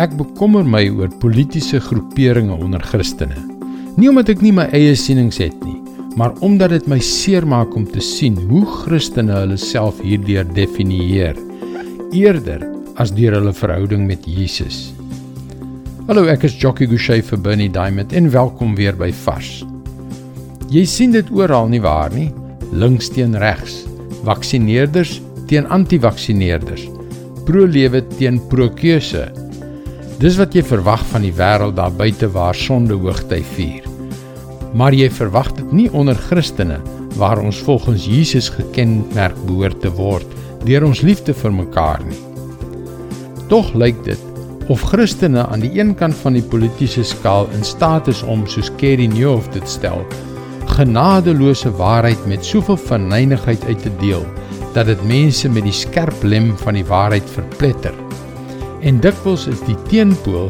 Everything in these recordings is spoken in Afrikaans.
Ek bekommer my oor politieke groeperinge onder Christene. Nie omdat ek nie my eie sienings het nie, maar omdat dit my seermaak om te sien hoe Christene hulle self hierdeur definieer eerder as deur hulle verhouding met Jesus. Hallo, ek is Jockey Gouchee vir Bernie Diamond en welkom weer by Vars. Jy sien dit oral nie waar nie? Links teen regs, vaksineerders teen anti-vaksineerders, pro-lewe teen pro-keuse. Dis wat jy verwag van die wêreld daar buite waar sonde hoogtyd vier. Maar jy verwag dit nie onder Christene waar ons volgens Jesus gekenmerk behoort te word deur ons liefde vir mekaar nie. Tog lyk dit of Christene aan die een kant van die politieke skaal in staat is om soos Kerry Neuhoff dit stel, genadeloose waarheid met soveel verneinigheid uit te deel dat dit mense met die skerp lem van die waarheid verpletter. En dikwels is die teenpool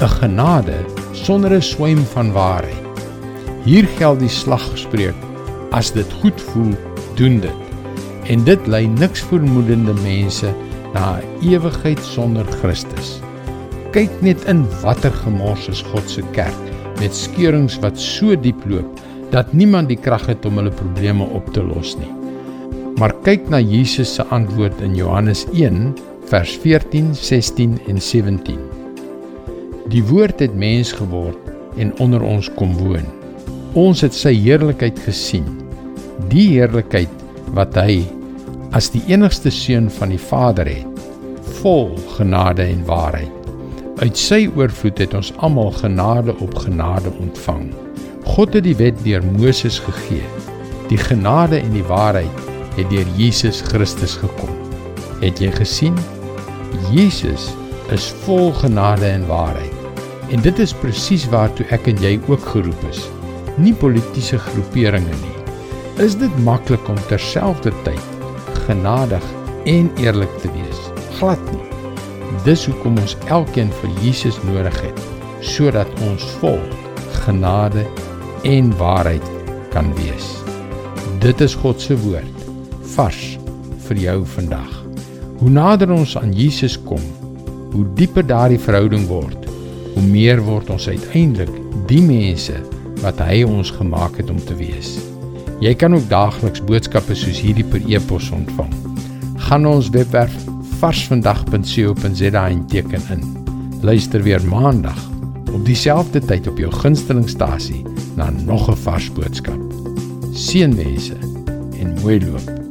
'n genade sonder 'n swem van waarheid. Hier geld die slagspreuk: As dit goed voel, doen dit. En dit lei niks vermoedende mense na 'n ewigheid sonder Christus. Kyk net in watter gemors is God se kerk met skeurings wat so diep loop dat niemand die krag het om hulle probleme op te los nie. Maar kyk na Jesus se antwoord in Johannes 1 vers 14, 16 en 17. Die woord het mens geword en onder ons kom woon. Ons het sy heerlikheid gesien. Die heerlikheid wat hy as die enigste seun van die Vader het, vol genade en waarheid. Uit sy oorvloed het ons almal genade op genade ontvang. God het die wet deur Moses gegee. Die genade en die waarheid het deur Jesus Christus gekom. Het jy gesien? Jesus is vol genade en waarheid. En dit is presies waartoe ek en jy ook geroep is. Nie politieke groeperinge nie. Is dit maklik om terselfdertyd genadig en eerlik te wees? Glad nie. Dis hoekom ons elkeen vir Jesus nodig het sodat ons vol genade en waarheid kan wees. Dit is God se woord vars vir jou vandag. Hoe nader ons aan Jesus kom, hoe dieper daardie verhouding word, hoe meer word ons uiteindelik die mense wat hy ons gemaak het om te wees. Jy kan ook daagliks boodskappe soos hierdie per e-pos ontvang. Gaan ons webwerf varsvandag.co.za en teken in. Luister weer maandag op dieselfde tyd op jou gunstelingstasie na nog 'n vars boodskap. Seënwense en mooi loop.